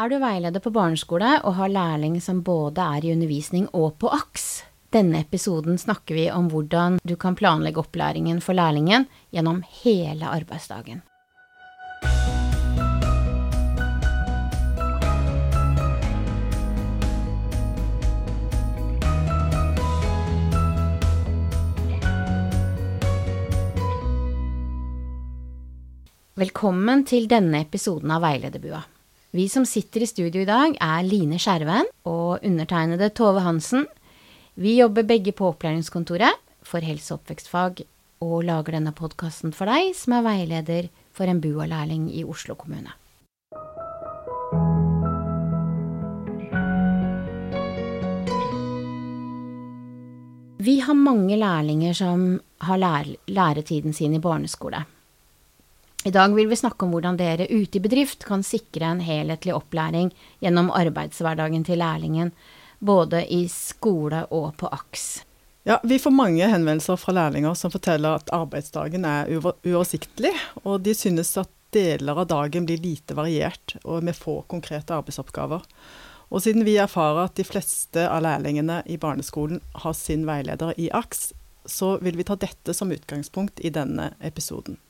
Er du veileder på barneskole og har lærling som både er i undervisning og på AKS? Denne episoden snakker vi om hvordan du kan planlegge opplæringen for lærlingen gjennom hele arbeidsdagen. Velkommen til denne episoden av Veilederbua. Vi som sitter i studio i dag, er Line Skjerven og undertegnede Tove Hansen. Vi jobber begge på opplæringskontoret for helse- og oppvekstfag og lager denne podkasten for deg som er veileder for en BUA-lærling i Oslo kommune. Vi har mange lærlinger som har lære læretiden sin i barneskole. I dag vil vi snakke om hvordan dere ute i bedrift kan sikre en helhetlig opplæring gjennom arbeidshverdagen til lærlingen, både i skole og på AKS. Ja, Vi får mange henvendelser fra lærlinger som forteller at arbeidsdagen er uoversiktlig, og de synes at deler av dagen blir lite variert og med få konkrete arbeidsoppgaver. Og siden vi erfarer at de fleste av lærlingene i barneskolen har sin veileder i AKS, så vil vi ta dette som utgangspunkt i denne episoden.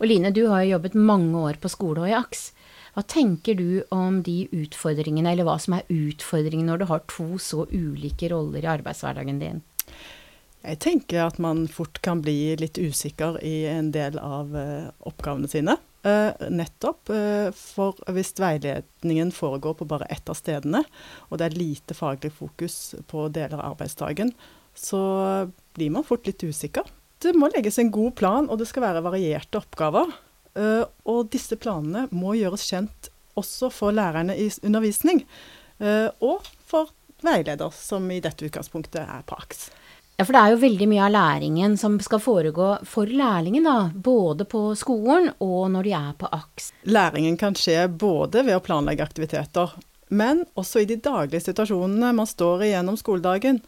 Og Line, du har jo jobbet mange år på skole og i AKS. Hva tenker du om de utfordringene, eller hva som er utfordringen når du har to så ulike roller i arbeidshverdagen din? Jeg tenker at man fort kan bli litt usikker i en del av uh, oppgavene sine. Uh, nettopp uh, for hvis veiledningen foregår på bare ett av stedene, og det er lite faglig fokus på deler av arbeidsdagen, så blir man fort litt usikker det må legges en god plan, og det skal være varierte oppgaver. Uh, og disse planene må gjøres kjent også for lærerne i undervisning, uh, og for veileder, som i dette utgangspunktet er på AKS. Ja, for det er jo veldig mye av læringen som skal foregå for lærlingen, da. Både på skolen og når de er på AKS. Læringen kan skje både ved å planlegge aktiviteter, men også i de daglige situasjonene man står i gjennom skoledagen.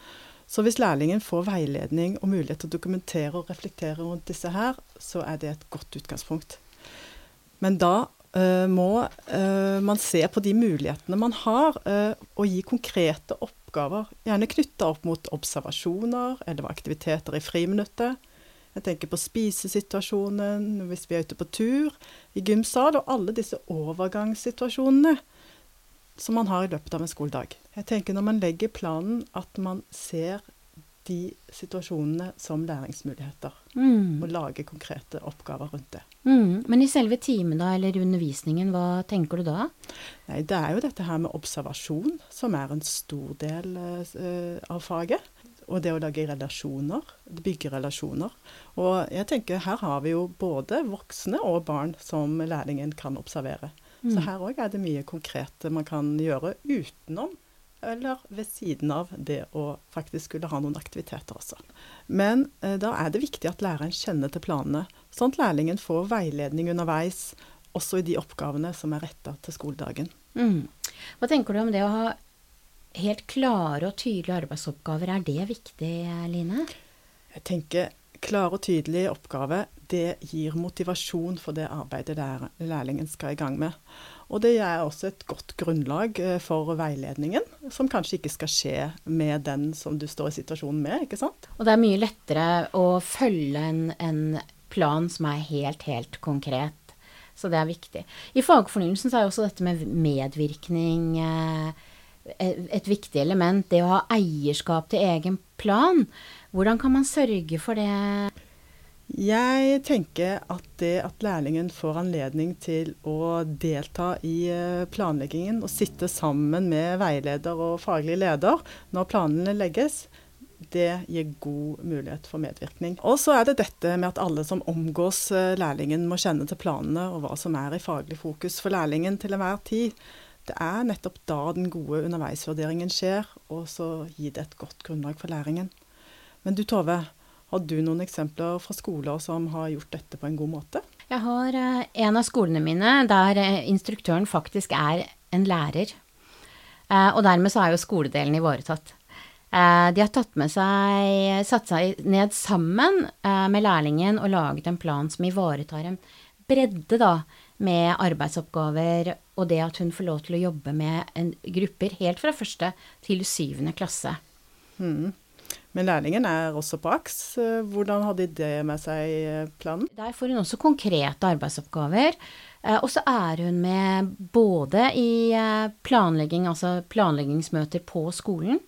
Så hvis lærlingen får veiledning og mulighet til å dokumentere og reflektere rundt disse her, så er det et godt utgangspunkt. Men da uh, må uh, man se på de mulighetene man har, uh, og gi konkrete oppgaver. Gjerne knytta opp mot observasjoner eller aktiviteter i friminuttet. Jeg tenker på spisesituasjonen, hvis vi er ute på tur, i gymsal, og alle disse overgangssituasjonene som man har i løpet av en skoledag. Jeg tenker når man legger planen, at man ser de situasjonene som læringsmuligheter. Mm. Og lager konkrete oppgaver rundt det. Mm. Men i selve timen da, eller undervisningen, hva tenker du da? Nei, Det er jo dette her med observasjon som er en stor del uh, av faget. Og det å lage relasjoner, bygge relasjoner. Og jeg tenker her har vi jo både voksne og barn som lærlingen kan observere. Så mm. her òg er det mye konkret man kan gjøre utenom eller ved siden av det å faktisk skulle ha noen aktiviteter også. Men eh, da er det viktig at læreren kjenner til planene, sånn at lærlingen får veiledning underveis, også i de oppgavene som er retta til skoledagen. Mm. Hva tenker du om det å ha helt klare og tydelige arbeidsoppgaver, er det viktig, Line? Jeg tenker klare og tydelig oppgave, det gir motivasjon for det arbeidet der lærlingen skal i gang med. Og det er også et godt grunnlag eh, for veiledningen, som kanskje ikke skal skje med den som du står i situasjonen med, ikke sant. Og det er mye lettere å følge en, en plan som er helt, helt konkret. Så det er viktig. I fagfornyelsen så er også dette med medvirkning eh, et viktig element. Det å ha eierskap til egen plan. Hvordan kan man sørge for det? Jeg tenker at det at lærlingen får anledning til å delta i eh, planleggingen og sitte sammen med veileder og faglig leder når planene legges, det gir god mulighet for medvirkning. Og så er det dette med at alle som omgås eh, lærlingen må kjenne til planene og hva som er i faglig fokus for lærlingen til enhver tid. Det er nettopp da den gode underveisvurderingen skjer, og så gir det et godt grunnlag for læringen. Men du Tove, har du noen eksempler fra skoler som har gjort dette på en god måte? Jeg har uh, en av skolene mine der uh, instruktøren faktisk er en lærer. Uh, og dermed så er jo skoledelen ivaretatt. de har tatt med seg, satt seg ned sammen med lærlingen og laget en plan som ivaretar en bredde da, med arbeidsoppgaver og det at hun får lov til å jobbe med en, grupper helt fra første til syvende klasse. Mm. Men lærlingen er også på AKS. Hvordan har de det med seg i planen? Der får hun også konkrete arbeidsoppgaver. Eh, og så er hun med både i eh, planlegging, altså planleggingsmøter på skolen,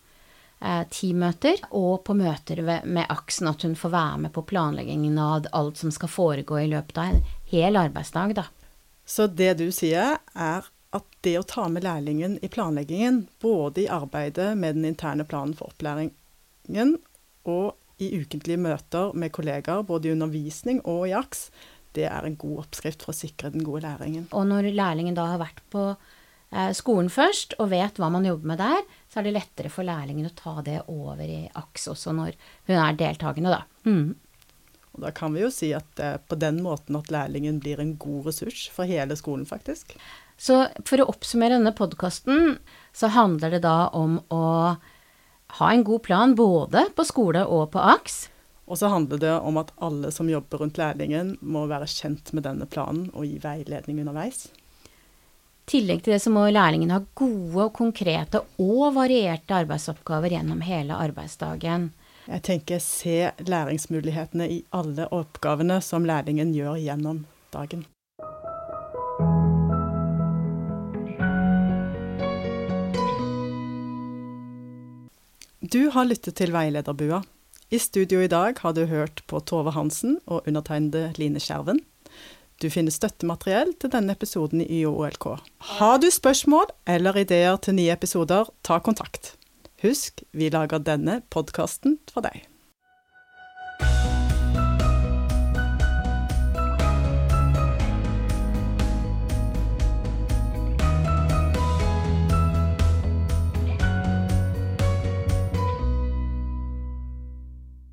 eh, teammøter, og på møter med aksen, at hun får være med på planleggingen av alt som skal foregå i løpet av en hel arbeidsdag, da. Så det du sier, er at det å ta med lærlingen i planleggingen, både i arbeidet med den interne planen for opplæringen og i ukentlige møter med kollegaer, både i undervisning og i AKS, det er en god oppskrift for å sikre den gode læringen. Og når lærlingen da har vært på eh, skolen først og vet hva man jobber med der, så er det lettere for lærlingen å ta det over i AKS også når hun er deltakende, da. Mm. Og da kan vi jo si at det er på den måten at lærlingen blir en god ressurs for hele skolen, faktisk. Så for å oppsummere denne podkasten, så handler det da om å ha en god plan både på skole og på AKS. Og så handler det om at alle som jobber rundt lærlingen, må være kjent med denne planen og gi veiledning underveis. I tillegg til det så må lærlingen ha gode, konkrete og varierte arbeidsoppgaver gjennom hele arbeidsdagen. Jeg tenker se læringsmulighetene i alle oppgavene som lærlingen gjør gjennom dagen. Du har lyttet til Veilederbua. I studio i dag har du hørt på Tove Hansen og undertegnede Line Skjerven. Du finner støttemateriell til denne episoden i IOLK. Har du spørsmål eller ideer til nye episoder, ta kontakt. Husk, vi lager denne podkasten for deg.